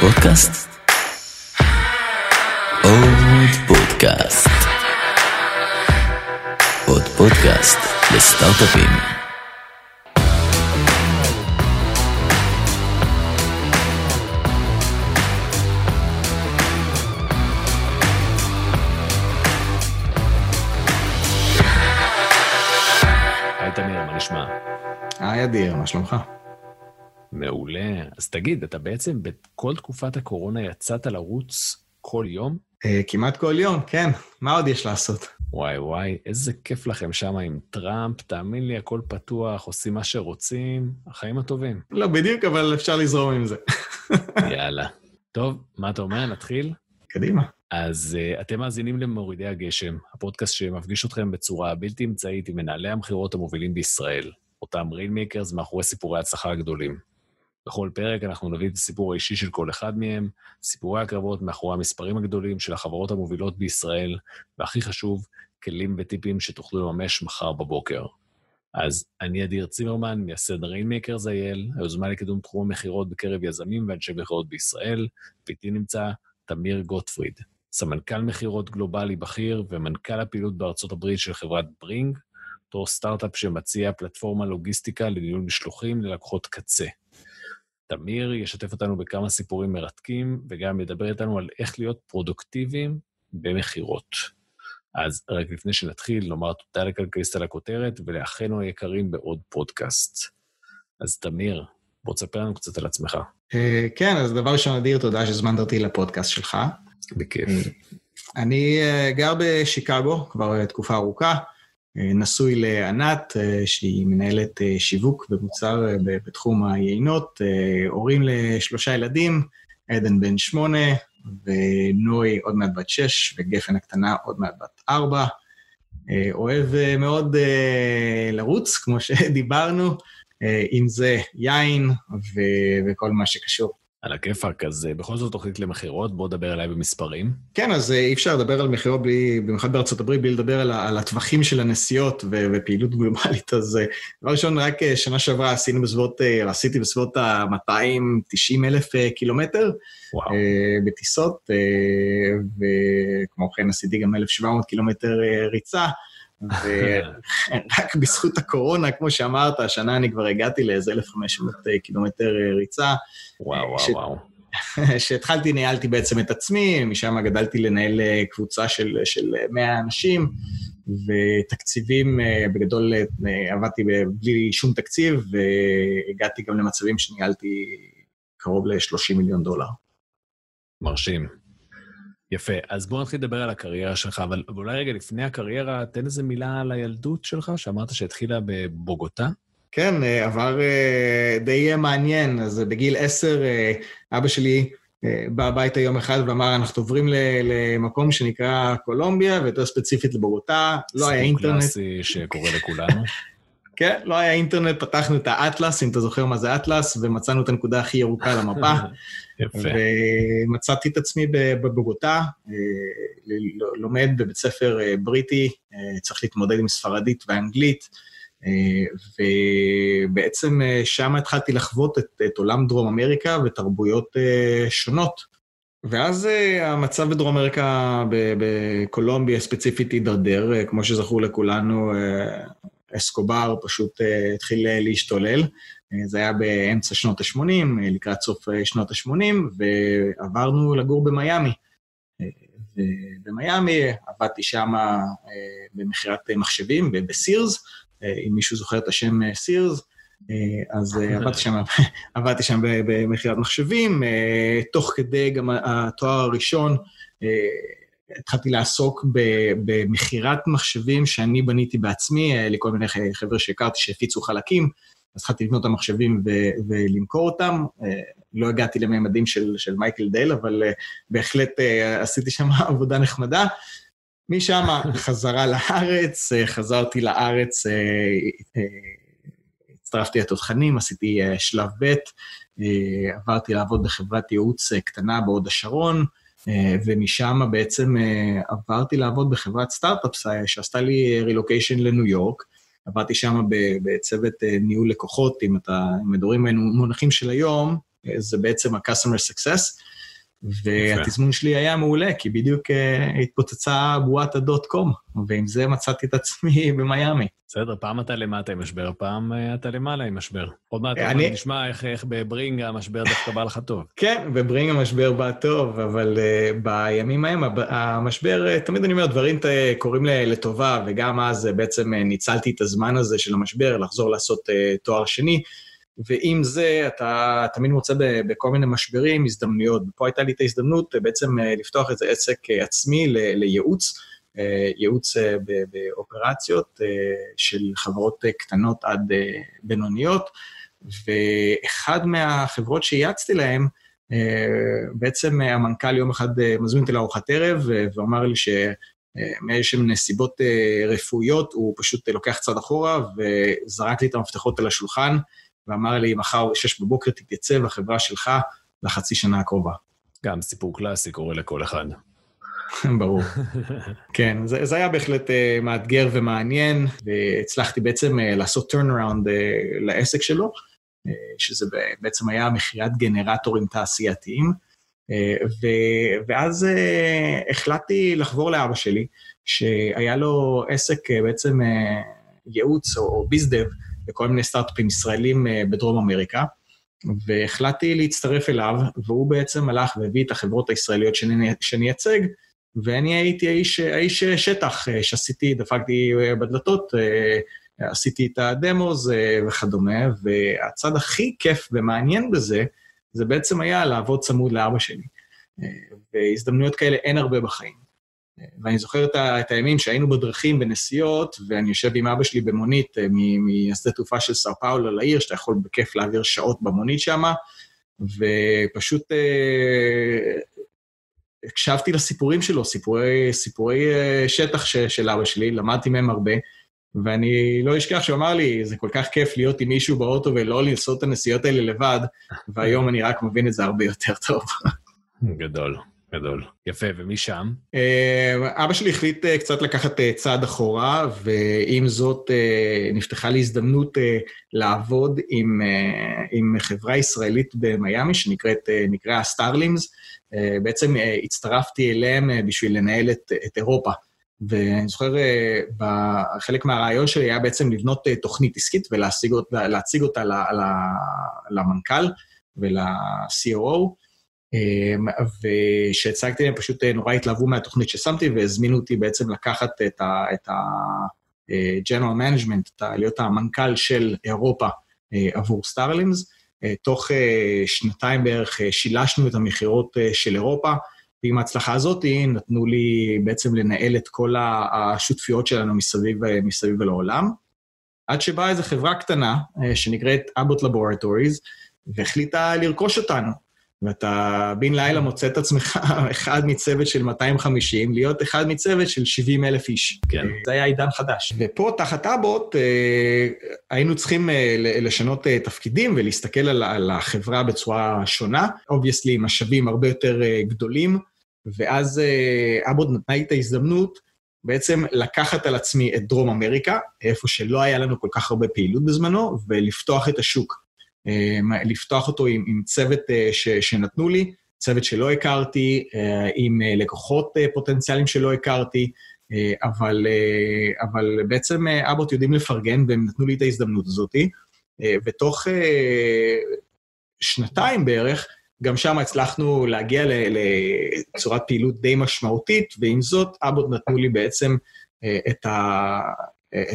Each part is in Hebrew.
פודקאסט? עוד פודקאסט. עוד פודקאסט לסטארט-אפים. היי תמיר, מה נשמע? היי אדיר, מה שלומך? מעולה. אז תגיד, אתה בעצם בכל תקופת הקורונה יצאת לרוץ כל יום? אה, כמעט כל יום, כן. מה עוד יש לעשות? וואי וואי, איזה כיף לכם שם עם טראמפ, תאמין לי, הכל פתוח, עושים מה שרוצים, החיים הטובים. לא בדיוק, אבל אפשר לזרום עם זה. יאללה. טוב, מה אתה אומר? נתחיל? קדימה. אז uh, אתם מאזינים למורידי הגשם, הפודקאסט שמפגיש אתכם בצורה בלתי אמצעית עם מנהלי המכירות המובילים בישראל, אותם rainmakers מאחורי סיפורי ההצלחה הגדולים. בכל פרק אנחנו נביא את הסיפור האישי של כל אחד מהם, סיפורי הקרבות מאחורי המספרים הגדולים של החברות המובילות בישראל, והכי חשוב, כלים וטיפים שתוכלו לממש מחר בבוקר. אז אני אדיר צימרמן, מייסד Rainmakers IL, היוזמה לקידום תחום המכירות בקרב יזמים ואנשי מכירות בישראל, ואיתי נמצא תמיר גוטפריד, סמנכ"ל מכירות גלובלי בכיר ומנכ"ל הפעילות בארצות הברית של חברת ברינג, אותו סטארט-אפ שמציע פלטפורמה לוגיסטיקה לניהול משלוחים ללקוחות קצה. תמיר ישתף אותנו בכמה סיפורים מרתקים, וגם ידבר איתנו על איך להיות פרודוקטיביים במכירות. אז רק לפני שנתחיל, נאמר תודה לכלכליסט על הכותרת, ולאחינו היקרים בעוד פודקאסט. אז תמיר, בוא תספר לנו קצת על עצמך. אה, כן, אז דבר ראשון, אדיר, תודה שהזמנת אותי לפודקאסט שלך. בכיף. אני אה, גר בשיקגו כבר אה, תקופה ארוכה, נשוי לענת, אה, שהיא מנהלת אה, שיווק ומוצר אה, בתחום היינות, אה, הורים לשלושה ילדים, עדן בן שמונה, ונוי עוד מעט בת שש, וגפן הקטנה עוד מעט בת ארבע. אה, אוהב אה, מאוד אה, לרוץ, כמו שדיברנו, אה, אם זה יין ו- וכל מה שקשור. על הכיפאק, אז אה, בכל זאת תוכנית למכירות, בוא דבר אליי במספרים. כן, אז אה, אי אפשר לדבר על מכירות, בלי, במיוחד בארצות הברית, בלי לדבר על, על הטווחים של הנסיעות ו- ופעילות גלובלית. אז אה, דבר ראשון, רק שנה שעברה עשינו בסביבות, עשיתי בסביבות ה-290 אלף קילומטר וואו. בטיסות, וכמו כן עשיתי גם 1,700 קילומטר ריצה. ורק בזכות הקורונה, כמו שאמרת, השנה אני כבר הגעתי לאיזה 1,500 קילומטר אה, ריצה. וואו, ש- וואו, וואו. שהתחלתי, ניהלתי בעצם את עצמי, משם גדלתי לנהל אה, קבוצה של, של 100 אנשים, ותקציבים, אה, בגדול אה, עבדתי בלי שום תקציב, והגעתי גם למצבים שניהלתי קרוב ל-30 מיליון דולר. מרשים. יפה, אז בואו נתחיל לדבר על הקריירה שלך, אבל אולי רגע לפני הקריירה, תן איזה מילה על הילדות שלך, שאמרת שהתחילה בבוגוטה. כן, אה, עבר אה, די מעניין, אז בגיל עשר אה, אבא שלי אה, בא הביתה יום אחד ואמר, אנחנו עוברים למקום שנקרא קולומביה, ויותר ספציפית לבוגוטה, לא היה סיפור אינטרנט. קלאסי שקורה לכולנו. כן, לא היה אינטרנט, פתחנו את האטלס, אם אתה זוכר מה זה אטלס, ומצאנו את הנקודה הכי ירוקה על המפה, ומצאתי את עצמי בבוגוטה, אה, לומד בבית ספר אה, בריטי, אה, צריך להתמודד עם ספרדית ואנגלית, ובעצם שם התחלתי לחוות את, את עולם דרום אמריקה ותרבויות שונות. ואז המצב בדרום אמריקה, בקולומביה ספציפית, הידרדר, כמו שזכור לכולנו, אסקובר פשוט התחיל להשתולל. Uh, זה היה באמצע שנות ה-80, uh, לקראת סוף uh, שנות ה-80, ועברנו לגור במיאמי. ובמיאמי עבדתי שם במכירת מחשבים, בסירס, אם מישהו זוכר את השם סירס, אז עבדתי שם, עבדתי שם במכירת מחשבים, תוך כדי גם התואר הראשון, התחלתי לעסוק במכירת מחשבים שאני בניתי בעצמי, לכל מיני חבר'ה שהכרתי שהפיצו חלקים, התחלתי לבנות את המחשבים ו- ולמכור אותם. לא הגעתי לממדים של, של מייקל דייל, אבל בהחלט עשיתי שם עבודה נחמדה. משם חזרה לארץ, חזרתי לארץ, הצטרפתי לתותחנים, עשיתי שלב ב', עברתי לעבוד בחברת ייעוץ קטנה בהוד השרון, ומשם בעצם עברתי לעבוד בחברת סטארט-אפס שעשתה לי רילוקיישן לניו יורק. עבדתי שם בצוות ניהול לקוחות, אם אתה, מדברים מונחים של היום, זה בעצם ה-customer success. והתזמון שלי היה מעולה, כי בדיוק uh, התפוצצה בועת הדוט קום, ועם זה מצאתי את עצמי במיאמי. בסדר, פעם אתה למטה עם משבר, פעם uh, אתה למעלה עם משבר. עוד מעט אני... נשמע איך, איך בברינג המשבר דווקא בא לך טוב. כן, בברינג המשבר בא טוב, אבל uh, בימים ההם המשבר, uh, תמיד אני אומר, דברים קורים לטובה, וגם אז uh, בעצם uh, ניצלתי את הזמן הזה של המשבר לחזור לעשות uh, תואר שני. ועם זה אתה תמיד מוצא בכל מיני משברים הזדמנויות. פה הייתה לי את ההזדמנות אה, בעצם אה, לפתוח איזה עסק אה, עצמי לייעוץ, ייעוץ באופרציות של חברות קטנות עד בינוניות, ואחד מהחברות שייעצתי להן, בעצם המנכ"ל יום אחד מזמין אותי לארוחת ערב ואמר לי ש... נסיבות רפואיות, הוא פשוט לוקח צעד אחורה וזרק לי את המפתחות על השולחן, ואמר לי, מחר ב-6 בבוקר תתייצב החברה שלך לחצי שנה הקרובה. גם סיפור קלאסי קורה לכל אחד. ברור. כן, זה, זה היה בהחלט uh, מאתגר ומעניין, והצלחתי בעצם uh, לעשות turnaround uh, לעסק שלו, uh, שזה בעצם היה מכירת גנרטורים תעשייתיים, uh, ו, ואז uh, החלטתי לחבור לאבא שלי, שהיה לו עסק uh, בעצם uh, ייעוץ או, או ביזדב, לכל מיני סטארט-אפים ישראלים אה, בדרום אמריקה, והחלטתי להצטרף אליו, והוא בעצם הלך והביא את החברות הישראליות שאני אייצג, ואני הייתי האיש, האיש שטח, אה, שעשיתי, דפקתי אה, בדלתות, עשיתי את הדמוז וכדומה, והצד הכי כיף ומעניין בזה, זה בעצם היה לעבוד צמוד לאבא שלי. והזדמנויות כאלה אין הרבה בחיים. ואני זוכר את, את הימים שהיינו בדרכים בנסיעות, ואני יושב עם אבא שלי במונית אה, מהשדה תעופה של סאו פאולו לעיר, שאתה יכול בכיף להעביר שעות במונית שם, ופשוט אה, הקשבתי לסיפורים שלו, סיפורי, סיפורי אה, שטח ש, של אבא שלי, למדתי מהם הרבה, ואני לא אשכח שהוא אמר לי, זה כל כך כיף להיות עם מישהו באוטו ולא לעשות את הנסיעות האלה לבד, והיום אני רק מבין את זה הרבה יותר טוב. גדול. גדול. יפה, ומשם? אה, אבא שלי החליט אה, קצת לקחת אה, צעד אחורה, ועם זאת נפתחה לי הזדמנות לעבוד עם, עם חברה ישראלית במיאמי, שנקרא STARLIMS. בעצם הצטרפתי אליהם בשביל לנהל את, את אירופה. ואני זוכר, חלק מהרעיון שלי היה בעצם לבנות תוכנית עסקית ולהציג אותה למנכ"ל ול-COO. אמ, וכשהצגתי להם פשוט אה, נורא התלהבו מהתוכנית ששמתי והזמינו אותי בעצם לקחת את ה-General אה, Management, להיות המנכ"ל של אירופה אה, עבור סטארלינס. תוך שנתיים בערך שילשנו את המכירות של אירופה, ועם ההצלחה הזאת נתנו לי בעצם לנהל את כל השותפיות שלנו מסביב, מסביב לעולם. עד שבאה איזו חברה קטנה שנקראת Abbott Laboratories, והחליטה לרכוש אותנו. ואתה בן לילה מוצא את עצמך אחד מצוות של 250, להיות אחד מצוות של 70 אלף איש. כן. זה היה עידן חדש. ופה, תחת Abbott, אה, היינו צריכים אה, לשנות אה, תפקידים ולהסתכל על החברה בצורה שונה, obviously משאבים הרבה יותר גדולים, ואז אבוט נתנה לי את ההזדמנות בעצם לקחת על עצמי את דרום אמריקה, איפה שלא היה לנו כל כך הרבה פעילות בזמנו, ולפתוח את השוק. אה, לפתוח אותו עם, עם צוות אה, ש, שנתנו לי, צוות שלא הכרתי, אה, עם לקוחות פוטנציאליים שלא הכרתי, אבל, אבל בעצם אבוט יודעים לפרגן והם נתנו לי את ההזדמנות הזאת, ותוך שנתיים בערך, גם שם הצלחנו להגיע לצורת פעילות די משמעותית, ועם זאת, אבוט נתנו לי בעצם את, ה,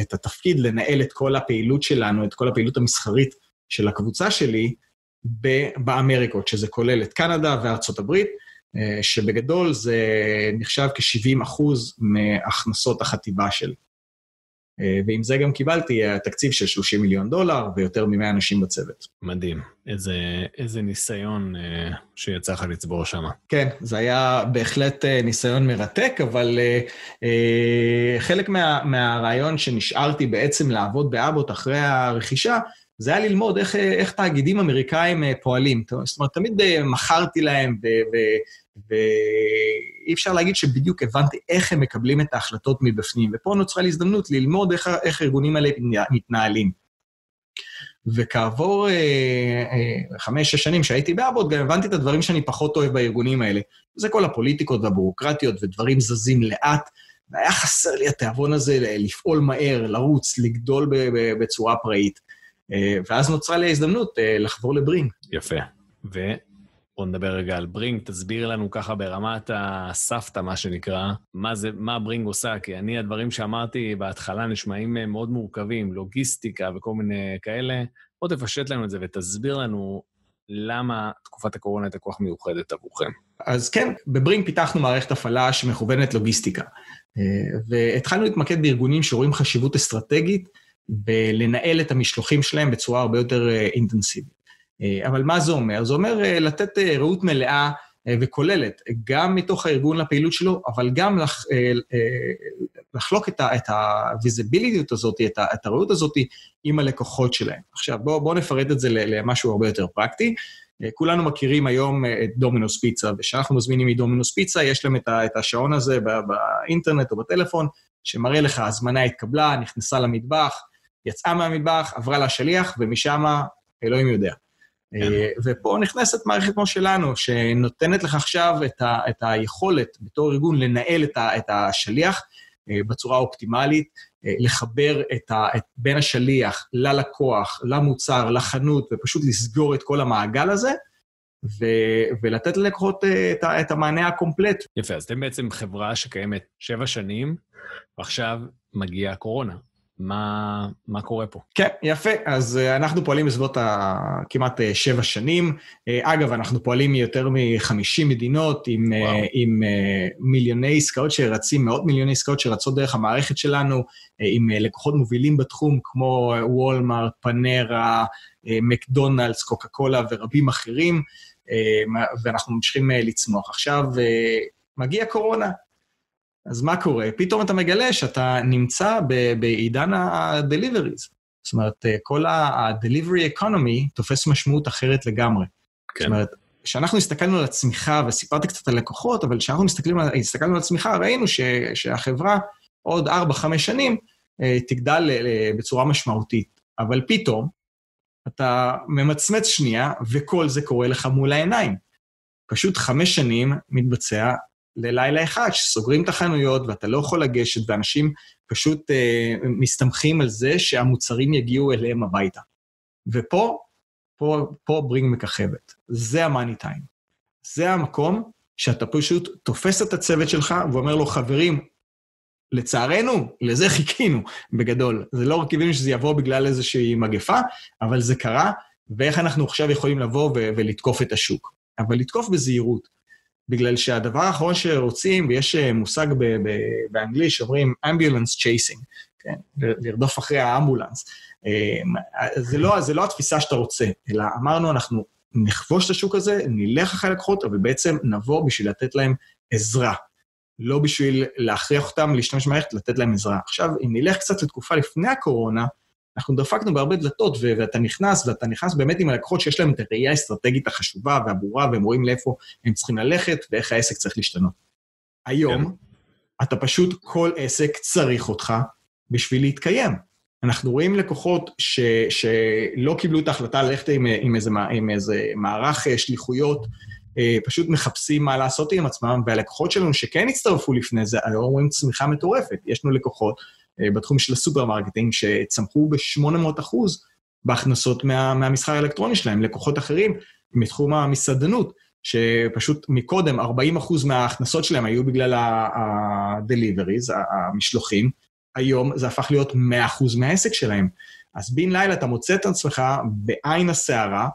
את התפקיד לנהל את כל הפעילות שלנו, את כל הפעילות המסחרית של הקבוצה שלי באמריקות, שזה כולל את קנדה וארצות הברית, אה, שבגדול זה נחשב כ-70 אחוז מהכנסות החטיבה שלי. אה, ועם זה גם קיבלתי תקציב של 30 מיליון דולר ויותר מ-100 אנשים בצוות. מדהים. איזה, איזה ניסיון אה, שיצא לך לצבור שם. כן, זה היה בהחלט אה, ניסיון מרתק, אבל אה, אה, חלק מה, מהרעיון שנשארתי בעצם לעבוד באבוט אחרי הרכישה, זה היה ללמוד איך, איך תאגידים אמריקאים אה, פועלים. זאת אומרת, תמיד אה, מכרתי להם, ואי אפשר להגיד שבדיוק הבנתי איך הם מקבלים את ההחלטות מבפנים. ופה נוצרה לי הזדמנות ללמוד איך, איך הארגונים האלה מתנהלים. וכעבור אה, אה, שש שנים שהייתי באבוט, גם הבנתי את הדברים שאני פחות אוהב בארגונים האלה. זה כל הפוליטיקות והביורוקרטיות, ודברים זזים לאט, והיה חסר לי התיאבון הזה לפעול מהר, לרוץ, לגדול בצורה פראית. אה, ואז נוצרה לי ההזדמנות אה, לחבור לברינג. יפה. ובואו נדבר רגע על ברינג, תסביר לנו ככה ברמת הסבתא, מה שנקרא, מה זה, מה ברינג עושה, כי אני, הדברים שאמרתי בהתחלה נשמעים אה, מאוד מורכבים, לוגיסטיקה וכל מיני כאלה. בוא תפשט לנו את זה ותסביר לנו למה תקופת הקורונה הייתה כל כך מיוחדת עבורכם. אז כן, בברינג פיתחנו מערכת הפעלה שמכוונת לוגיסטיקה. והתחלנו להתמקד בארגונים שרואים חשיבות אסטרטגית בלנהל את המשלוחים שלהם בצורה הרבה יותר אה, אינטנסיבית. אה, אבל מה זה אומר? זה אומר אה, לתת ראות מלאה וכוללת, גם מתוך הארגון לפעילות שלו, אבל גם לח, לחלוק את הוויזיביליות הזאת, את הראות הזאת עם הלקוחות שלהם. עכשיו, בואו בוא נפרט את זה למשהו הרבה יותר פרקטי. כולנו מכירים היום את דומינוס פיצה, וכשאנחנו מזמינים מדומינוס פיצה, יש להם את השעון הזה באינטרנט או בטלפון, שמראה לך, הזמנה התקבלה, נכנסה למטבח, יצאה מהמטבח, עברה לשליח, ומשם אלוהים יודע. כן. אה, ופה נכנסת מערכת כמו שלנו, שנותנת לך עכשיו את, ה, את היכולת בתור ארגון לנהל את, ה, את השליח אה, בצורה אופטימלית, אה, לחבר את ה, את, בין השליח ללקוח, למוצר, לחנות, ופשוט לסגור את כל המעגל הזה, ו, ולתת ללקוחות את, את המענה הקומפלט. יפה, אז אתם בעצם חברה שקיימת שבע שנים, ועכשיו מגיעה הקורונה. מה, מה קורה פה? כן, יפה. אז uh, אנחנו פועלים בסביבות ה... כמעט uh, שבע שנים. Uh, אגב, אנחנו פועלים מיותר מ-50 מדינות, עם, uh, עם מיליוני עסקאות שרצים, מאות מיליוני עסקאות שרצות דרך המערכת שלנו, עם לקוחות מובילים בתחום, כמו וולמארט, פנרה, מקדונלדס, קוקה קולה ורבים אחרים, ואנחנו ממשיכים לצמוח. עכשיו, מגיע קורונה. אז מה קורה? פתאום אתה מגלה שאתה נמצא בעידן ה-deliveries. זאת אומרת, אה, כל ה-delivery economy תופס משמעות אחרת לגמרי. כן. זאת אומרת, כשאנחנו הסתכלנו על הצמיחה, וסיפרתי קצת על לקוחות, אבל כשאנחנו מסתכלים הסתכלנו על הצמיחה, ראינו ש, שהחברה עוד 4-5 שנים אה, תגדל אה, בצורה משמעותית. אבל פתאום, אתה ממצמץ שנייה, וכל זה קורה לך מול העיניים. פשוט חמש שנים מתבצע ללילה אחד, שסוגרים את החנויות ואתה לא יכול לגשת, ואנשים פשוט אה, מסתמכים על זה שהמוצרים יגיעו אליהם הביתה. ופה, פה, פה ברינג מככבת. זה המאני טיים. זה המקום שאתה פשוט תופס את הצוות שלך ואומר לו, חברים, לצערנו, לזה חיכינו, בגדול. זה לא רק קיווינו שזה יבוא בגלל איזושהי מגפה, אבל זה קרה, ואיך אנחנו עכשיו יכולים לבוא ולתקוף את השוק. אבל לתקוף בזהירות. בגלל שהדבר האחרון שרוצים, ויש אה, מושג באנגלית שאומרים ambulance chasing, כן? לרדוף אחרי האמבולנס. אה, זה לא, זה לא התפיסה שאתה רוצה, אלא אמרנו, אנחנו נכבוש את השוק הזה, נלך אחרי לקוחות, אבל בעצם נבוא בשביל לתת להם עזרה. לא בשביל להכריח אותם להשתמש במערכת, לתת להם עזרה. עכשיו, אם נלך קצת לתקופה לפני הקורונה, אנחנו דפקנו בהרבה דלתות, ואתה נכנס, ואתה נכנס באמת עם הלקוחות שיש להם את הראייה האסטרטגית החשובה והברורה, והם רואים לאיפה הם צריכים ללכת ואיך העסק צריך להשתנות. היום, כן. אתה פשוט, כל עסק צריך אותך בשביל להתקיים. אנחנו רואים לקוחות ש, שלא קיבלו את ההחלטה ללכת עם, עם, איזה, עם איזה מערך אה, שליחויות, אה, פשוט מחפשים מה לעשות עם עצמם, והלקוחות שלנו שכן הצטרפו לפני זה, היום רואים צמיחה מטורפת. יש לנו לקוחות בתחום של ה supermarketing, שצמחו ב-800 אחוז בהכנסות מה, מהמסחר האלקטרוני שלהם, לקוחות אחרים מתחום המסעדנות, שפשוט מקודם 40 אחוז מההכנסות שלהם היו בגלל ה-deliveries, המשלוחים, היום זה הפך להיות 100 אחוז מהעסק שלהם. אז בן לילה אתה מוצא את עצמך בעין הסערה,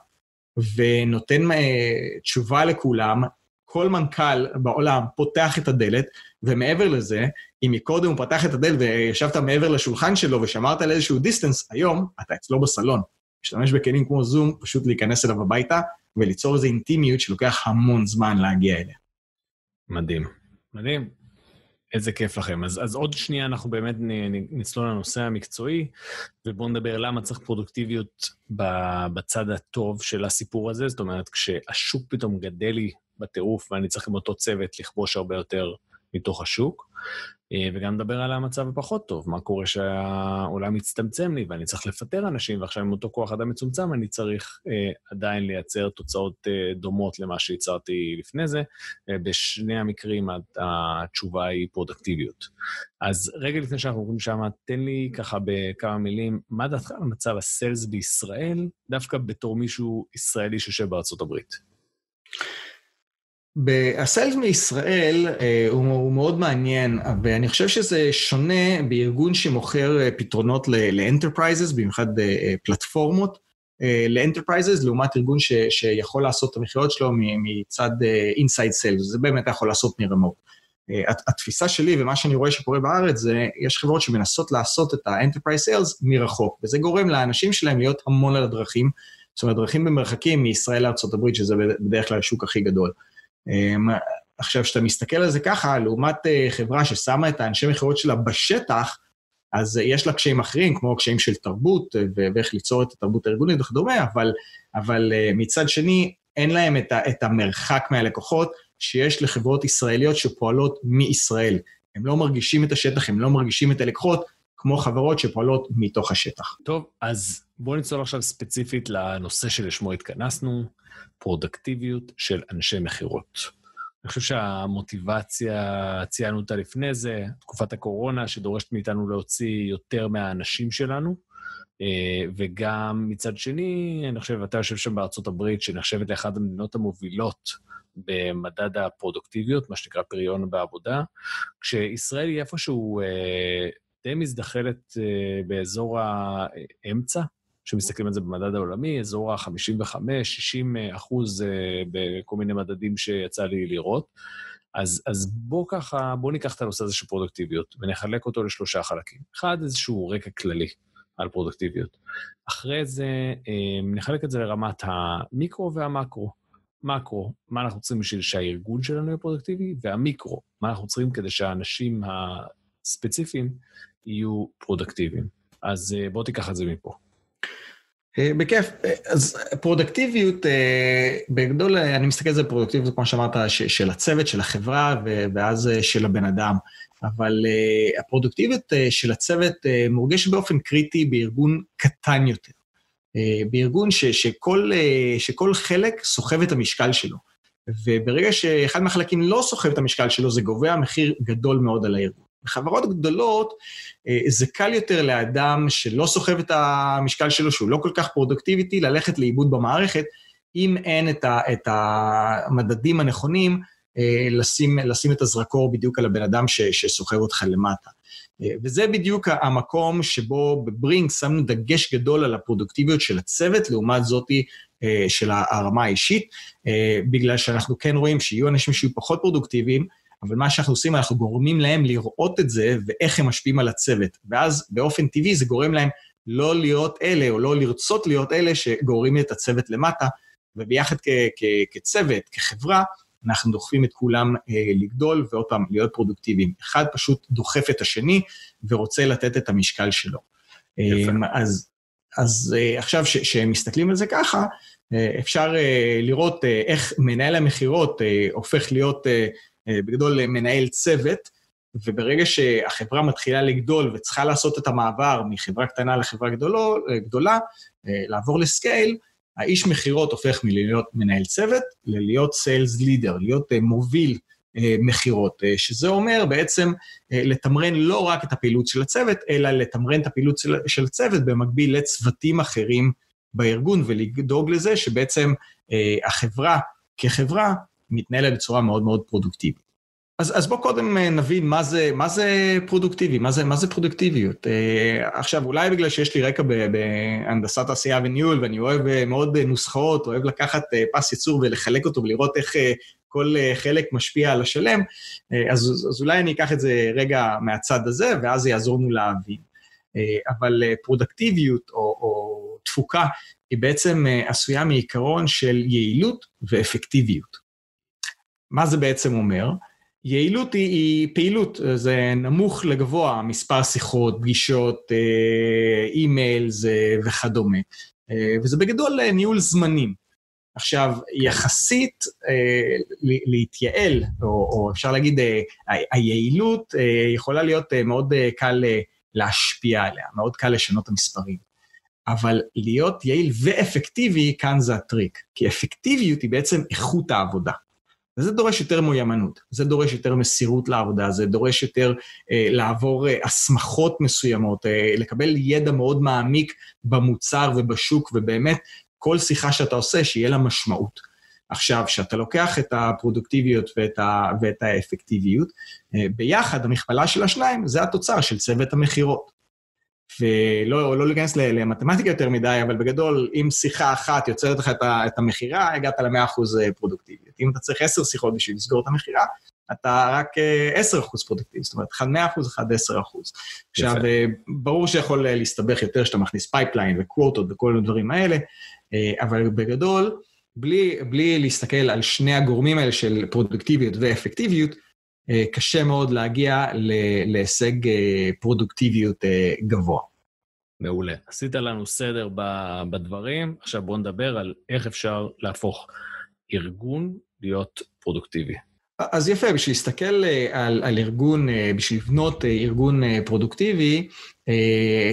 ונותן אה, תשובה לכולם, כל מנכ"ל בעולם פותח את הדלת, ומעבר לזה, אם מקודם הוא פתח את הדלת וישבת מעבר לשולחן שלו ושמרת על איזשהו דיסטנס, היום אתה אצלו בסלון. משתמש בכלים כמו זום, פשוט להיכנס אליו הביתה וליצור איזו אינטימיות שלוקח המון זמן להגיע אליה. מדהים. מדהים. איזה כיף לכם. אז, אז עוד שנייה אנחנו באמת נצלול לנושא המקצועי, ובואו נדבר למה צריך פרודוקטיביות בצד הטוב של הסיפור הזה. זאת אומרת, כשהשוק פתאום גדל לי בטירוף ואני צריך עם אותו צוות לכבוש הרבה יותר מתוך השוק. אה, וגם נדבר על המצב הפחות טוב, מה קורה שהעולם מצטמצם לי ואני צריך לפטר אנשים, ועכשיו עם אותו כוח אדם מצומצם אני צריך אה, עדיין לייצר תוצאות אה, דומות למה שייצרתי לפני זה. אה, בשני המקרים התשובה היא פרודוקטיביות. אז רגע לפני שאנחנו עוברים שם, תן לי ככה בכמה מילים, מה דעתך על מצב ה sales בישראל, דווקא בתור מישהו ישראלי שיושב בארצות הברית? ה sales מישראל אה, הוא, מאוד מעניין, ואני חושב שזה שונה בארגון שמוכר אה, פתרונות ל enterprises, במיוחד אה, פלטפורמות ל enterprises, לעומת ארגון ש, שיכול לעשות את המכירות שלו מצד inside sales, זה באמת יכול לעשות מרמות. התפיסה שלי ומה שאני רואה שקורה בארץ זה, יש חברות שמנסות לעשות את ה enterprise sales מרחוק, וזה גורם לאנשים שלהם להיות המון על הדרכים, זאת אומרת, דרכים במרחקים מישראל לארה"ב, שזה בדרך כלל השוק הכי גדול. אמ, עכשיו, כשאתה מסתכל על זה ככה, לעומת אה, חברה ששמה את האנשי מכירות שלה בשטח, אז יש לה קשיים אחרים, כמו קשיים של תרבות, אה, ואיך ליצור את התרבות הארגונית וכדומה, אבל, אבל אה, מצד שני, אין להם את, ה, את המרחק מהלקוחות שיש לחברות ישראליות שפועלות מישראל. הם לא מרגישים את השטח, הם לא מרגישים את הלקוחות, כמו חברות שפועלות מתוך השטח. טוב, אז בואו נצלול עכשיו ספציפית לנושא שלשמו התכנסנו, פרודקטיביות של אנשי מכירות. אני חושב שהמוטיבציה, ציינו אותה לפני זה, תקופת הקורונה שדורשת מאיתנו להוציא יותר מהאנשים שלנו, אה, וגם מצד שני, אני חושב, אתה יושב שם בארצות הברית, שנחשבת לאחת המדינות המובילות במדד הפרודוקטיביות, מה שנקרא פריון בעבודה, כשישראל היא איפשהו אה, די מזדחלת אה, באזור האמצע, כשמסתכלים על זה במדד העולמי, אזור ה-55-60 אחוז אה, בכל מיני מדדים שיצא לי לראות. אז, אז בואו ככה, בואו ניקח את הנושא הזה של פרודקטיביות ונחלק אותו לשלושה חלקים. אחד, איזשהו רקע כללי על פרודוקטיביות. אחרי זה, אה, נחלק את זה לרמת המיקרו והמקרו. מקרו, מה אנחנו צריכים בשביל שהארגון שלנו יהיה פרודוקטיבי, והמיקרו, מה אנחנו צריכים כדי שהאנשים הספציפיים יהיו פרודוקטיביים. אז אה, בואו תיקח את זה מפה. אה, בכיף. אה, אז פרודוקטיביות, אה, בגדול, אני מסתכל על זה פרודוקטיביות, כמו שאמרת, של הצוות, של החברה, ואז של הבן אדם. אבל הפרודקטיביות של הצוות מורגשת באופן קריטי בארגון קטן יותר. בארגון ש, שכל, שכל חלק סוחב את המשקל שלו. וברגע שאחד מהחלקים לא סוחב את המשקל שלו, זה גובע מחיר גדול מאוד על הארגון. בחברות גדולות אה, זה קל יותר לאדם שלא סוחב את המשקל שלו, שהוא לא כל כך פרודוקטיביטי, ללכת לאיבוד במערכת, אם אין את, ה, את המדדים הנכונים, אה, לשים, לשים את הזרקור בדיוק על הבן אדם שסוחב אותך למטה. אה, וזה בדיוק המקום שבו בברינק שמנו דגש גדול על הפרודוקטיביות של הצוות, לעומת זאתי של הרמה האישית, בגלל שאנחנו כן רואים שיהיו אנשים שיהיו פחות פרודוקטיביים, אבל מה שאנחנו עושים, אנחנו גורמים להם לראות את זה ואיך הם משפיעים על הצוות. ואז באופן טבעי זה גורם להם לא להיות אלה, או לא לרצות להיות אלה שגורמים את הצוות למטה, וביחד כ- כ- כצוות, כחברה, אנחנו דוחפים את כולם אה, לגדול, ועוד פעם, להיות פרודוקטיביים. אחד פשוט דוחף את השני ורוצה לתת את המשקל שלו. יפה. אה, אז, אז אה, עכשיו, כשמסתכלים על זה ככה, אה, אפשר אה, לראות אה, איך מנהל המכירות אה, הופך להיות אה, בגדול מנהל צוות, וברגע שהחברה מתחילה לגדול וצריכה לעשות את המעבר מחברה קטנה לחברה גדולו, אה, גדולה, אה, לעבור לסקייל, האיש מכירות הופך מלהיות מנהל צוות ללהיות סיילס לידר, להיות מוביל מכירות, שזה אומר בעצם לתמרן לא רק את הפעילות של הצוות, אלא לתמרן את הפעילות של הצוות במקביל לצוותים אחרים בארגון ולדאוג לזה שבעצם החברה כחברה מתנהלת בצורה מאוד מאוד פרודוקטיבית. אז, אז בואו קודם אה, נבין מה זה, מה זה פרודוקטיבי, מה זה, מה זה פרודוקטיביות. Uh, עכשיו, אולי בגלל שיש לי רקע בהנדסת עשייה וניהול, ואני אוהב uh, מאוד נוסחאות, אוהב לקחת פס ייצור ולחלק אותו ולראות איך כל חלק משפיע על השלם, אז, אז אולי אני אקח את זה רגע מהצד הזה, ואז זה יעזור לנו להבין. אבל פרודקטיביות או, או תפוקה היא בעצם עשויה מעיקרון של יעילות ואפקטיביות. מה זה בעצם אומר? יעילות היא, היא פעילות, זה נמוך לגבוה, מספר שיחות, פגישות, אה, אימייל וכדומה. אה, וזה בגדול ניהול זמנים. עכשיו, יחסית אה, להתייעל, או, או אפשר להגיד, אה, היעילות אה, יכולה להיות אה, מאוד אה, קל אה, להשפיע עליה, מאוד קל לשנות את המספרים. אבל להיות יעיל ואפקטיבי, כאן זה הטריק. כי אפקטיביות היא בעצם איכות העבודה. וזה דורש יותר מיומנות, זה דורש יותר מסירות לעבודה, זה דורש יותר אה, לעבור אה, הסמכות מסוימות, אה, לקבל ידע מאוד מעמיק במוצר ובשוק, ובאמת כל שיחה שאתה עושה, שיהיה לה משמעות. עכשיו, כשאתה לוקח את הפרודוקטיביות ואת, ה, ואת האפקטיביות, אה, ביחד, המכפלה של השניים, זה התוצר של צוות המכירות. ולא לא להיכנס למתמטיקה יותר מדי, אבל בגדול, אם שיחה אחת יוצרת לך את המכירה, הגעת ל-100% אה, פרודוקטיביות. אם אתה צריך 10 שיחות בשביל לסגור את המכירה, אתה רק 10% אה, פרודוקטיבי, זאת אומרת, אחד 100%, אחד 10%. עכשיו, אה, ברור שיכול להסתבך יותר כשאתה מכניס pipeline וקוורטות וכל הדברים האלה, אבל בגדול, בלי, בלי להסתכל על שני הגורמים האלה של פרודוקטיביות ואפקטיביות, קשה מאוד להגיע להשיג אה, פרודוקטיביות אה, גבוה. מעולה. עשית לנו סדר בדברים, עכשיו בואו נדבר על איך אפשר להפוך ארגון להיות פרודוקטיבי. אז יפה, בשביל להסתכל על, על ארגון, בשביל לבנות ארגון פרודוקטיבי,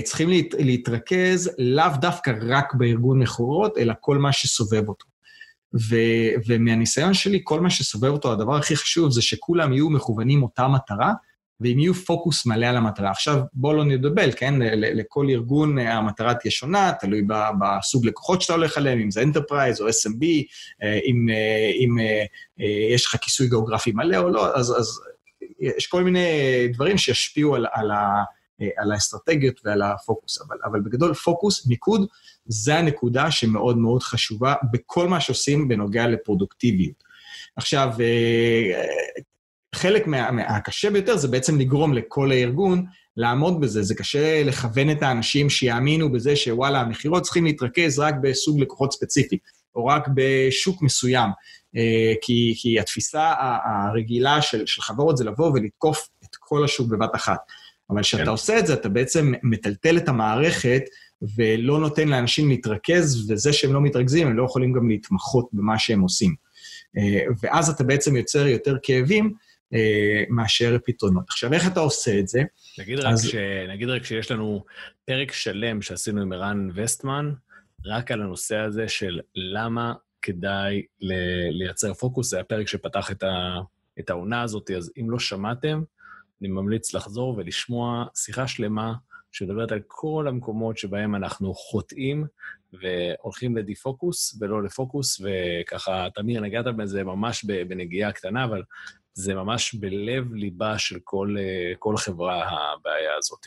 צריכים להת, להתרכז לאו דווקא רק בארגון מכורות, אלא כל מה שסובב אותו. ו- ומהניסיון שלי, כל מה שסובב אותו, הדבר הכי חשוב זה שכולם יהיו מכוונים אותה מטרה, והם יהיו פוקוס מלא על המטרה. עכשיו, בואו לא נדבל, כן? לכל ארגון אה, המטרה תהיה שונה, תלוי בסוג לקוחות שאתה הולך עליהם, אם זה enterprise או SMB, אה, אם, אה, אם יש לך כיסוי גיאוגרפי מלא או לא, אז, אז יש כל מיני דברים שישפיעו על, על, ה, על האסטרטגיות ועל הפוקוס. אבל, אבל בגדול, פוקוס, מיקוד, זה הנקודה שמאוד מאוד חשובה בכל מה שעושים בנוגע לפרודוקטיביות. עכשיו, אה, חלק מה, מהקשה ביותר זה בעצם לגרום לכל הארגון לעמוד בזה. זה קשה לכוון את האנשים שיאמינו בזה שוואלה, המכירות צריכים להתרכז רק בסוג לקוחות ספציפי, או רק בשוק מסוים. אה, כי, כי התפיסה הרגילה של, של חברות זה לבוא ולתקוף את כל השוק בבת אחת. אבל כשאתה כן. עושה את זה, אתה בעצם מטלטל את המערכת ולא נותן לאנשים להתרכז, וזה שהם לא מתרכזים, הם לא יכולים גם להתמחות במה שהם עושים. אה, ואז אתה בעצם יוצר יותר כאבים אה, מאשר פתרונות. עכשיו, איך אתה עושה את זה? נגיד, אז... רק ש... נגיד רק שיש לנו פרק שלם שעשינו עם ערן וסטמן, רק על הנושא הזה של למה כדאי לייצר פוקוס, זה הפרק שפתח את, ה... את העונה הזאת, אז אם לא שמעתם, אני ממליץ לחזור ולשמוע שיחה שלמה שמדברת על כל המקומות שבהם אנחנו חוטאים והולכים לדיפוקוס ולא לפוקוס, וככה, תמיר, נגעת בזה ממש בנגיעה קטנה, אבל זה ממש בלב-ליבה של כל, כל חברה, הבעיה הזאת.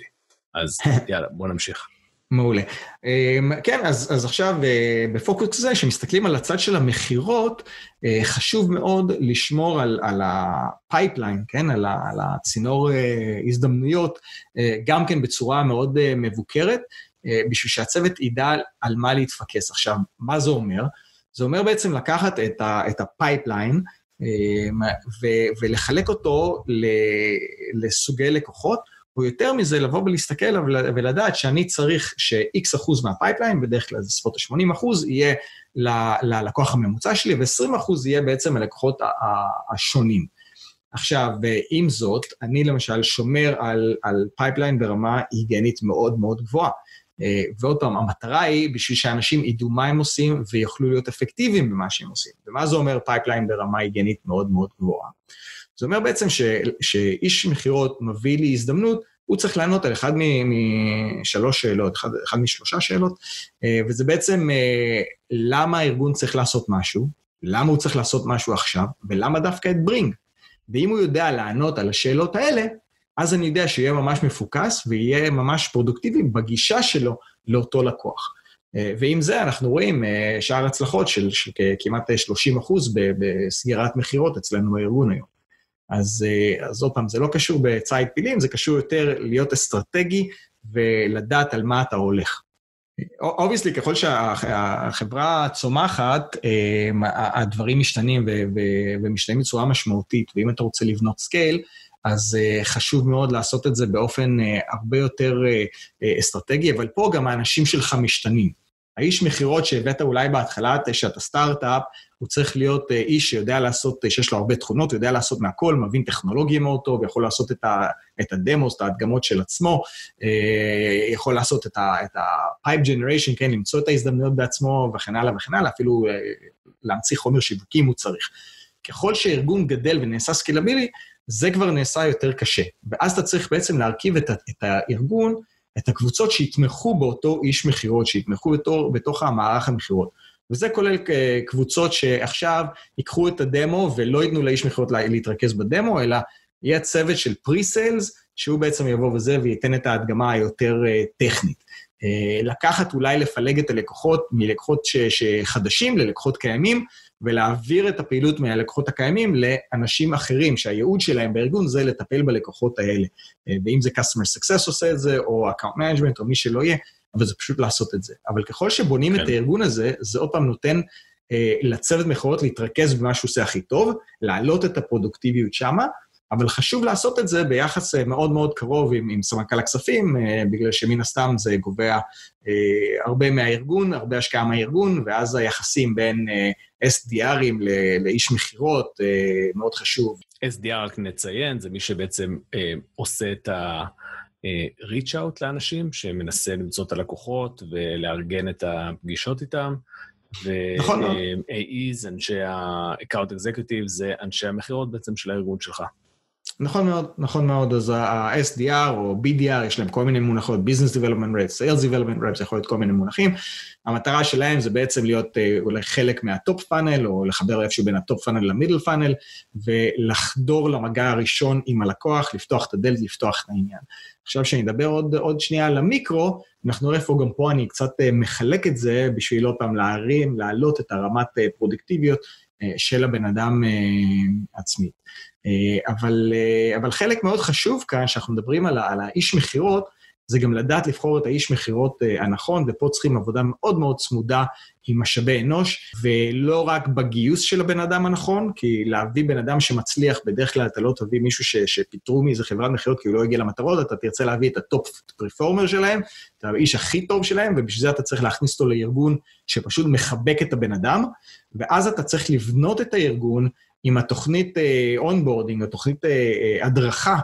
אז יאללה, בואו נמשיך. מעולה. אמ, כן, אז, אז עכשיו אה, בפוקוס זה, כשמסתכלים על הצד של המכירות, אה, חשוב מאוד לשמור על, על ה pipeline, כן, על, על הצינור אה, הזדמנויות, גם כן בצורה מאוד מבוקרת, בשביל שהצוות ידע על מה להתפקס. עכשיו, מה זה אומר? זה אומר בעצם לקחת את, ה, את ה pipeline, ולחלק אותו לסוגי לקוחות, או יותר מזה, לבוא ולהסתכל ולדעת שאני צריך ש-X אחוז מה pipeline, בדרך כלל זה סביבות ה-80 אחוז, יהיה ללקוח הממוצע שלי, ו-20 אחוז יהיה בעצם הלקוחות השונים. עכשיו, עם זאת, אני למשל שומר על, על pipeline ברמה היגיינית מאוד מאוד גבוהה. אה, ועוד פעם, המטרה היא בשביל שאנשים ידעו מה הם עושים ויוכלו להיות אפקטיביים במה שהם עושים. ומה זה אומר pipeline ברמה היגיינית מאוד מאוד גבוהה? זה אומר בעצם ש, שאיש מכירות מביא לי הזדמנות, הוא צריך לענות על אחד משלוש שאלות, אחד, אחד משלושה שאלות, אה, וזה בעצם אה, למה הארגון צריך לעשות משהו, למה הוא צריך לעשות משהו עכשיו, ולמה דווקא את ברינג. ואם הוא יודע לענות על השאלות האלה, אז אני יודע שיהיה ממש מפוקס ויהיה ממש פרודוקטיבי בגישה שלו לאותו לקוח. אה, ועם זה אנחנו רואים שיעור הצלחות של, של כמעט 30 אחוז בסגירת מכירות אצלנו בארגון היום. אז, אה, אז עוד פעם, זה לא קשור בציד פילים, זה קשור יותר להיות אסטרטגי ולדעת על מה אתה הולך. obviously, ככל שהחברה צומחת, אה, הדברים משתנים ומשתנים בצורה משמעותית, ואם אתה רוצה לבנות scale, אז אה, חשוב מאוד לעשות את זה באופן הרבה יותר אסטרטגי, אבל פה גם האנשים שלך משתנים. האיש מכירות שהבאת אולי בהתחלה, שאתה סטארט-אפ, הוא צריך להיות איש שיודע לעשות, שיש לו הרבה תכונות, יודע לעשות מהכל, מבין טכנולוגיה מאוד טוב, יכול לעשות את, ה, את ה demos, את ההדגמות של עצמו, יכול לעשות את ה-pipe generation, כן, למצוא את ההזדמנויות בעצמו וכן הלאה וכן הלאה, אפילו להמציא חומר שיווקי אם הוא צריך. ככל שארגון גדל ונעשה scalable, זה כבר נעשה יותר קשה. ואז אתה צריך בעצם להרכיב את, את הארגון, את הקבוצות שיתמכו באותו איש מכירות, שיתמכו בתור, בתוך המערך המכירות. וזה כולל אה, קבוצות שעכשיו ייקחו את הדמו ולא ייתנו לאיש מכירות להתרכז בדמו, אלא יהיה צוות של pre-sales, שהוא בעצם יבוא וזה וייתן את ההדגמה היותר אה, טכנית. אה, לקחת אולי לפלג את הלקוחות מלקוחות שחדשים ללקוחות קיימים, ולהעביר את הפעילות מהלקוחות הקיימים לאנשים אחרים, שהייעוד שלהם בארגון זה לטפל בלקוחות האלה. אה, ואם זה Customer Success עושה את זה, או Account Management, או מי שלא יהיה, אבל זה פשוט לעשות את זה. אבל ככל שבונים כן. את הארגון הזה, זה עוד פעם נותן אה, לצוות מכירות להתרכז במה שהוא עושה הכי טוב, להעלות את הפרודוקטיביות שמה, אבל חשוב לעשות את זה ביחס אה, מאוד מאוד קרוב עם, עם סמנכ"ל הכספים, אה, בגלל שמן הסתם זה גובע אה, הרבה מהארגון, הרבה השקעה מהארגון, ואז היחסים בין SDRים לאיש מכירות מאוד חשוב. SDR, רק נציין, זה מי שבעצם עושה את ה... reach out לאנשים, שמנסה למצוא את הלקוחות ולארגן את הפגישות איתם. נכון מאוד. ו-AEs, אנשי ה-account executive, זה אנשי המכירות בעצם של הארגון שלך. נכון מאוד, נכון מאוד. אז ה-SDR או BDR, יש להם כל מיני מונחות, Business Development Reps, Sales Development Reps, זה יכול להיות כל מיני מונחים. המטרה שלהם זה בעצם להיות אה, אולי חלק מה top funnel, או לחבר איפשהו בין ה top funnel ל middle funnel, ולחדור למגע הראשון עם הלקוח, לפתוח את הדלת, לפתוח את העניין. עכשיו, כשאני אדבר עוד, עוד שנייה על המיקרו, אנחנו נראה איפה גם פה אני קצת אה, מחלק את זה בשביל עוד פעם להרים, להעלות את הרמת אה, פרודוקטיביות של הבן אדם. אה, אבל, אה, אבל חלק מאוד חשוב כאן, שאנחנו מדברים על, על האיש מכירות, זה גם לדעת לבחור את האיש מכירות אה, הנכון, ופה צריכים עבודה מאוד מאוד צמודה עם משאבי אנוש, ולא רק בגיוס של הבן אדם הנכון, כי להביא בן אדם שמצליח, בדרך כלל אתה לא תביא מישהו ש, שפיטרו מאיזה חברת מכירות כי הוא לא הגיע למטרות, אתה תרצה להביא את ה top performer שלהם, את האיש הכי טוב שלהם, ובשביל זה אתה צריך להכניס אותו לארגון שפשוט מחבק את הבן אדם, ואז אתה צריך לבנות את הארגון עם התוכנית onboarding, אה, התוכנית אה, הדרכה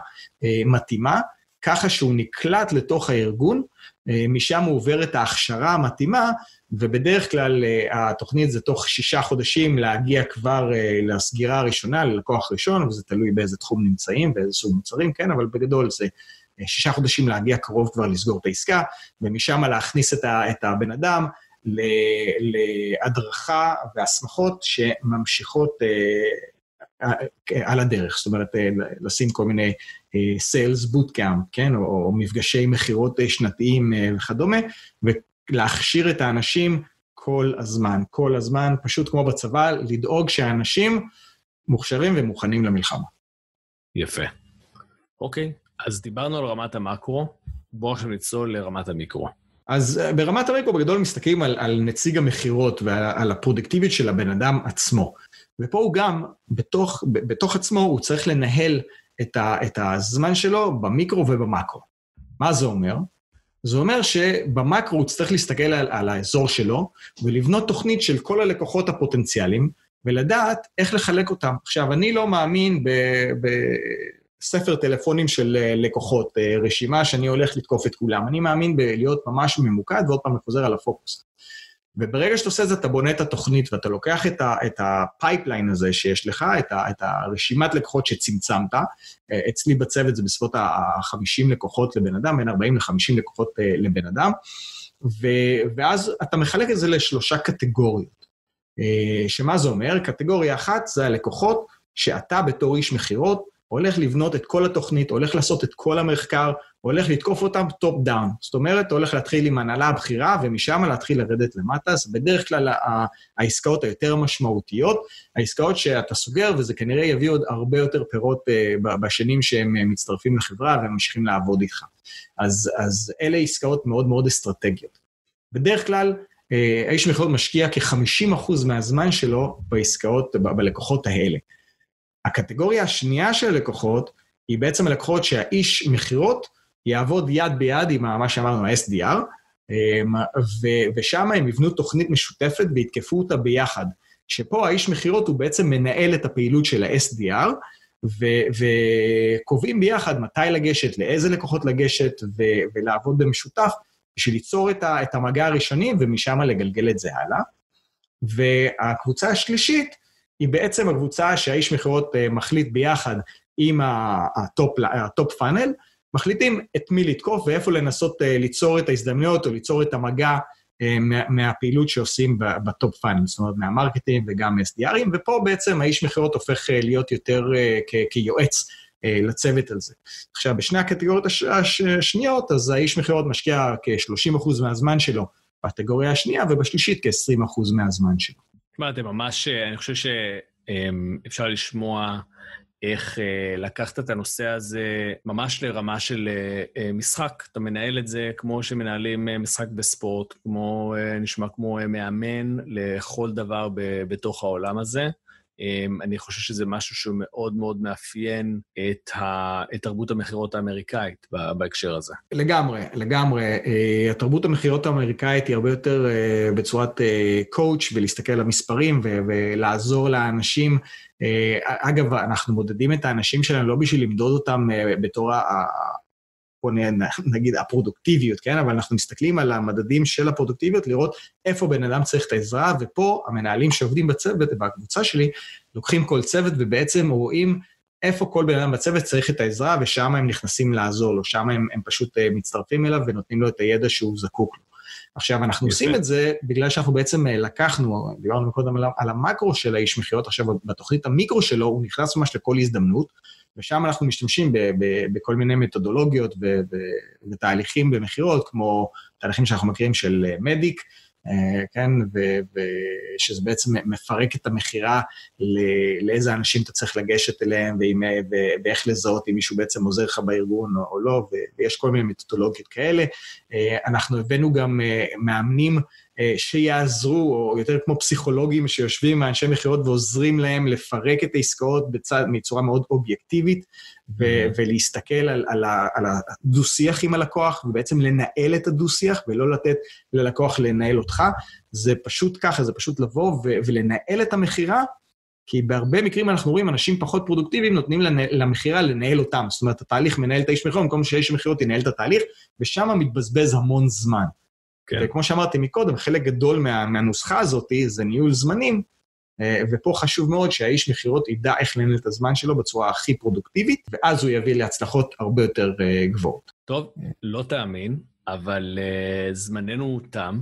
מתאימה, ככה שהוא נקלט לתוך הארגון, uh, משם הוא עובר את ההכשרה המתאימה, ובדרך כלל uh, התוכנית זה תוך שישה חודשים להגיע כבר uh, לסגירה הראשונה, ללקוח ראשון, וזה תלוי באיזה תחום נמצאים, באיזה סוג מוצרים, כן, אבל בגדול זה שישה חודשים להגיע קרוב כבר לסגור את העסקה, ומשם להכניס את, ה, את הבן אדם להדרכה והסמכות שממשיכות אה, על הדרך, זאת אומרת, אה, לשים כל מיני סיילס בוטקאמפ, כן, או, או מפגשי מכירות שנתיים וכדומה, ולהכשיר את האנשים כל הזמן, כל הזמן, פשוט כמו בצבא, לדאוג שהאנשים מוכשרים ומוכנים למלחמה. יפה. אוקיי, אז דיברנו על רמת המקרו, בואו עכשיו נצלול לרמת המיקרו. אז אה, ברמת המיקרו בגדול מסתכלים על, על נציג המכירות ועל הפרודקטיביות של הבן אדם עצמו. ופה הוא גם, בתוך, בתוך עצמו, הוא צריך לנהל את, ה, את הזמן שלו במיקרו ובמקרו. מה זה אומר? זה אומר שבמקרו הוא צריך להסתכל על, על האזור שלו ולבנות תוכנית של כל הלקוחות הפוטנציאליים ולדעת איך לחלק אותם. עכשיו, אני לא מאמין ב... ב ספר טלפונים של אה, לקוחות, אה, רשימה שאני הולך לתקוף את כולם. אני מאמין בלהיות ממש ממוקד, ועוד פעם אני חוזר על הפוקוס. וברגע שאתה עושה את זה, אתה בונה את התוכנית ואתה לוקח את, ה, את ה pipeline הזה שיש לך, את, ה, את הרשימת לקוחות שצמצמת, אה, אצלי בצוות זה בסביבות ה-50 לקוחות לבן אדם, בין 40 ל-50 לקוחות לבן אדם, ו, ואז אתה מחלק את זה לשלושה קטגוריות. שמה זה אומר? קטגוריה אחת זה הלקוחות שאתה בתור איש מכירות, הולך לבנות את כל התוכנית, הולך לעשות את כל המחקר, הולך לתקוף אותם top down. זאת אומרת, הולך להתחיל עם הנהלה הבכירה, ומשם להתחיל לרדת למטה. אז בדרך כלל העסקאות היותר משמעותיות, העסקאות שאתה סוגר, וזה כנראה יביא עוד הרבה יותר פירות uh, בשנים שהם uh, מצטרפים לחברה וממשיכים לעבוד איתך. אז, אז אלה עסקאות מאוד מאוד אסטרטגיות. בדרך כלל, uh, האיש מכירות משקיע כ-50% מהזמן שלו בעסקאות, ב- בלקוחות האלה. הקטגוריה השנייה של הלקוחות היא בעצם הלקוחות שהאיש מכירות יעבוד יד ביד עם מה שאמרנו, ה-SDR, ושם הם יבנו תוכנית משותפת ויתקפו אותה ביחד. שפה האיש מכירות הוא בעצם מנהל את הפעילות של ה-SDR, וקובעים ביחד מתי לגשת, לאיזה לקוחות לגשת, ולעבוד במשותף, בשביל ליצור את, ה- את המגע הראשוני ומשם לגלגל את זה הלאה. והקבוצה השלישית היא בעצם הקבוצה שהאיש מכירות אה, מחליט ביחד עם ה top funnel, מחליטים את מי לתקוף ואיפה לנסות אה, ליצור את ההזדמנויות או ליצור את המגע מה, מהפעילות שעושים ב top funnel, זאת אומרת, מה marketing וגם SDR ים, ופה בעצם האיש מכירות הופך להיות יותר כיועץ לצוות על זה. עכשיו, בשני הקטגוריות הש... השניות, אז האיש מכירות משקיע כ-30% מהזמן שלו בקטגוריה השנייה, ובשלישית כ-20% מהזמן שלו. תשמע, אתם ממש, אני חושב שאפשר לשמוע איך לקחת את הנושא הזה ממש לרמה של משחק. אתה מנהל את זה כמו שמנהלים משחק בספורט, כמו, נשמע כמו מאמן לכל דבר בתוך העולם הזה. אני חושב שזה משהו שהוא מאוד מאפיין את, ה, את תרבות המכירות האמריקאית בהקשר הזה. לגמרי, לגמרי. התרבות המכירות האמריקאית היא הרבה יותר בצורת קואוץ' ולהסתכל על המספרים ולעזור לאנשים. אגב, אנחנו מודדים את האנשים שלנו לא בשביל למדוד אותם בתור בוא נגיד הפרודוקטיביות, כן? אבל אנחנו מסתכלים על המדדים של הפרודוקטיביות, לראות איפה בן אדם צריך את העזרה, ופה המנהלים שעובדים בצוות, בקבוצה שלי, לוקחים כל צוות ובעצם רואים איפה כל בן אדם בצוות צריך את העזרה, ושם הם נכנסים לעזור לו, שם הם, הם פשוט מצטרפים אליו ונותנים לו את הידע שהוא זקוק לו. עכשיו, אנחנו עושים את זה בגלל שאנחנו בעצם לקחנו, דיברנו קודם על, על המקרו של האיש מכירות, עכשיו בתוכנית המיקרו שלו הוא נכנס ממש לכל הזדמנות, ושם אנחנו משתמשים ב, ב, בכל מיני מתודולוגיות ו, ו, ותהליכים במכירות, כמו תהליכים שאנחנו מכירים של מדיק, כן, ושזה בעצם מפרק את המכירה לאיזה אנשים אתה צריך לגשת אליהם, ועם, ואיך לזהות אם מישהו בעצם עוזר לך בארגון או, או לא, ויש כל מיני מתודולוגיות כאלה. אנחנו הבאנו גם מאמנים שיעזרו, או יותר כמו פסיכולוגים שיושבים עם האנשי מכירות ועוזרים להם לפרק את העסקאות בצד, מצורה מאוד אובייקטיבית, ו- ולהסתכל על, על, על הדו-שיח עם הלקוח, ובעצם לנהל את הדו-שיח, ולא לתת ללקוח לנהל אותך. זה פשוט ככה, זה פשוט לבוא ו- ולנהל את המכירה, כי בהרבה מקרים אנחנו רואים אנשים פחות פרודוקטיביים נותנים למכירה לנהל אותם. זאת אומרת, התהליך מנהל את האיש מכירות, במקום שהאיש מכירות ינהל את התהליך, ושם מתבזבז המון זמן. כן. וכמו שאמרתי מקודם, חלק גדול מה, מהנוסחה הזאת זה ניהול זמנים, ופה חשוב מאוד שהאיש מכירות ידע איך לנהל את הזמן שלו בצורה הכי פרודוקטיבית, ואז הוא יביא להצלחות הרבה יותר גבוהות. טוב, לא תאמין, אבל uh, זמננו תם,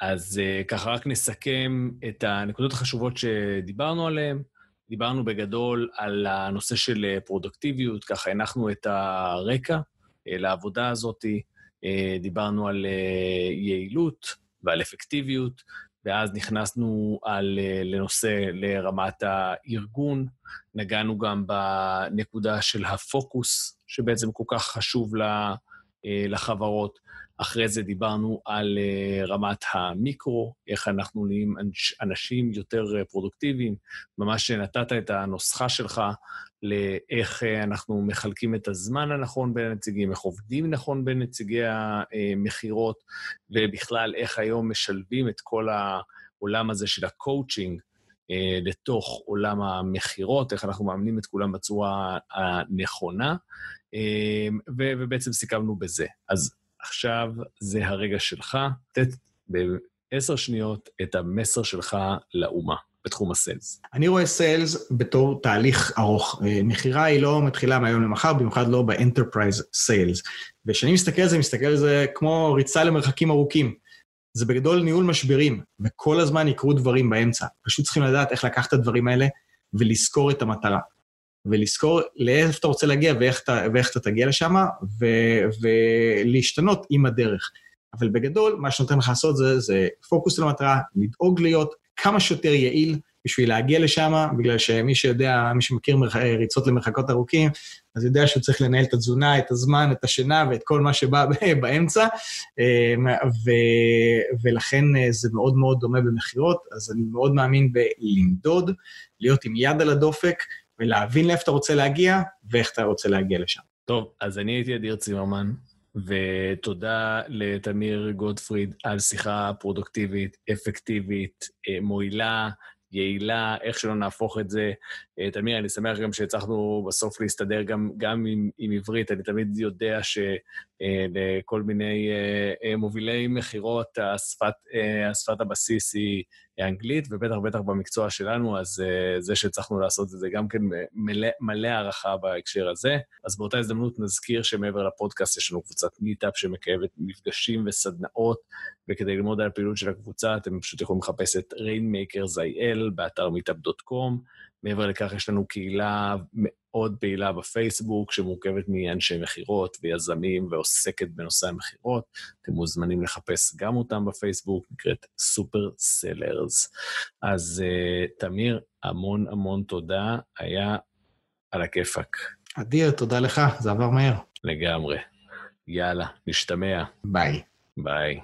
אז uh, ככה רק נסכם את הנקודות החשובות שדיברנו עליהן. דיברנו בגדול על הנושא של פרודוקטיביות, ככה הנחנו את הרקע uh, לעבודה הזאתי. דיברנו על יעילות ועל אפקטיביות, ואז נכנסנו על, לנושא לרמת הארגון, נגענו גם בנקודה של הפוקוס, שבעצם כל כך חשוב לחברות. אחרי זה דיברנו על רמת המיקרו, איך אנחנו נהיים אנשים יותר פרודוקטיביים. ממש נתת את הנוסחה שלך לאיך אנחנו מחלקים את הזמן הנכון בין הנציגים, איך עובדים נכון בין נציגי המכירות, ובכלל איך היום משלבים את כל העולם הזה של הקואוצ'ינג לתוך עולם המכירות, איך אנחנו מאמנים את כולם בצורה הנכונה, ובעצם סיכמנו בזה. אז עכשיו זה הרגע שלך, לתת בעשר שניות את המסר שלך לאומה. בתחום ה sales? אני רואה sales בתור תהליך ארוך. מכירה היא לא מתחילה מהיום למחר, במיוחד לא ב enterprise sales. וכשאני מסתכל על זה, מסתכל על זה כמו ריצה למרחקים ארוכים. זה בגדול ניהול משברים, וכל הזמן יקרו דברים באמצע. פשוט צריכים לדעת איך לקחת את הדברים האלה ולזכור את המטרה. ולזכור לאיפה אתה רוצה להגיע ואיך אתה, ואיך אתה תגיע לשם, ולהשתנות עם הדרך. אבל בגדול, מה שנותן לך לעשות זה, זה פוקוס על המטרה, לדאוג להיות כמה שיותר יעיל בשביל להגיע לשם, בגלל שמי שיודע, מי שמכיר מרח... ריצות למרחקות ארוכים, אז יודע שהוא צריך לנהל את התזונה, את הזמן, את השינה ואת כל מה שבא באמצע, ו... ולכן זה מאוד מאוד דומה במכירות, אז אני מאוד מאמין בלמדוד, להיות עם יד על הדופק, ולהבין לאיפה אתה רוצה להגיע, ואיך אתה רוצה להגיע לשם. טוב, אז אני הייתי אדיר צימרמן. ותודה לתמיר גודפריד על שיחה פרודוקטיבית, אפקטיבית, אה, מועילה, יעילה, איך שלא נהפוך את זה. אה, תמיר, אני שמח גם שהצלחנו בסוף להסתדר גם, גם עם, עם עברית. אני תמיד יודע שלכל מיני מובילי מכירות, השפת, השפת הבסיס היא אנגלית, ובטח ובטח במקצוע שלנו, אז זה שהצלחנו לעשות את זה גם כן מלא, מלא הערכה בהקשר הזה. אז באותה הזדמנות נזכיר שמעבר לפודקאסט יש לנו קבוצת מיטאפ שמקיימת מפגשים וסדנאות, וכדי ללמוד על הפעילות של הקבוצה אתם פשוט יכולים לחפש את rainmakers.il באתר meetup.com. מעבר לכך, יש לנו קהילה מאוד פעילה בפייסבוק, שמורכבת מאנשי מכירות ויזמים ועוסקת בנושא המכירות. אתם מוזמנים לחפש גם אותם בפייסבוק, נקראת Super Sellers. אז אה, תמיר, המון המון תודה, היה על הכיפאק. אדיר, תודה לך, זה עבר מהר. לגמרי. יאללה, נשתמע. ביי. ביי.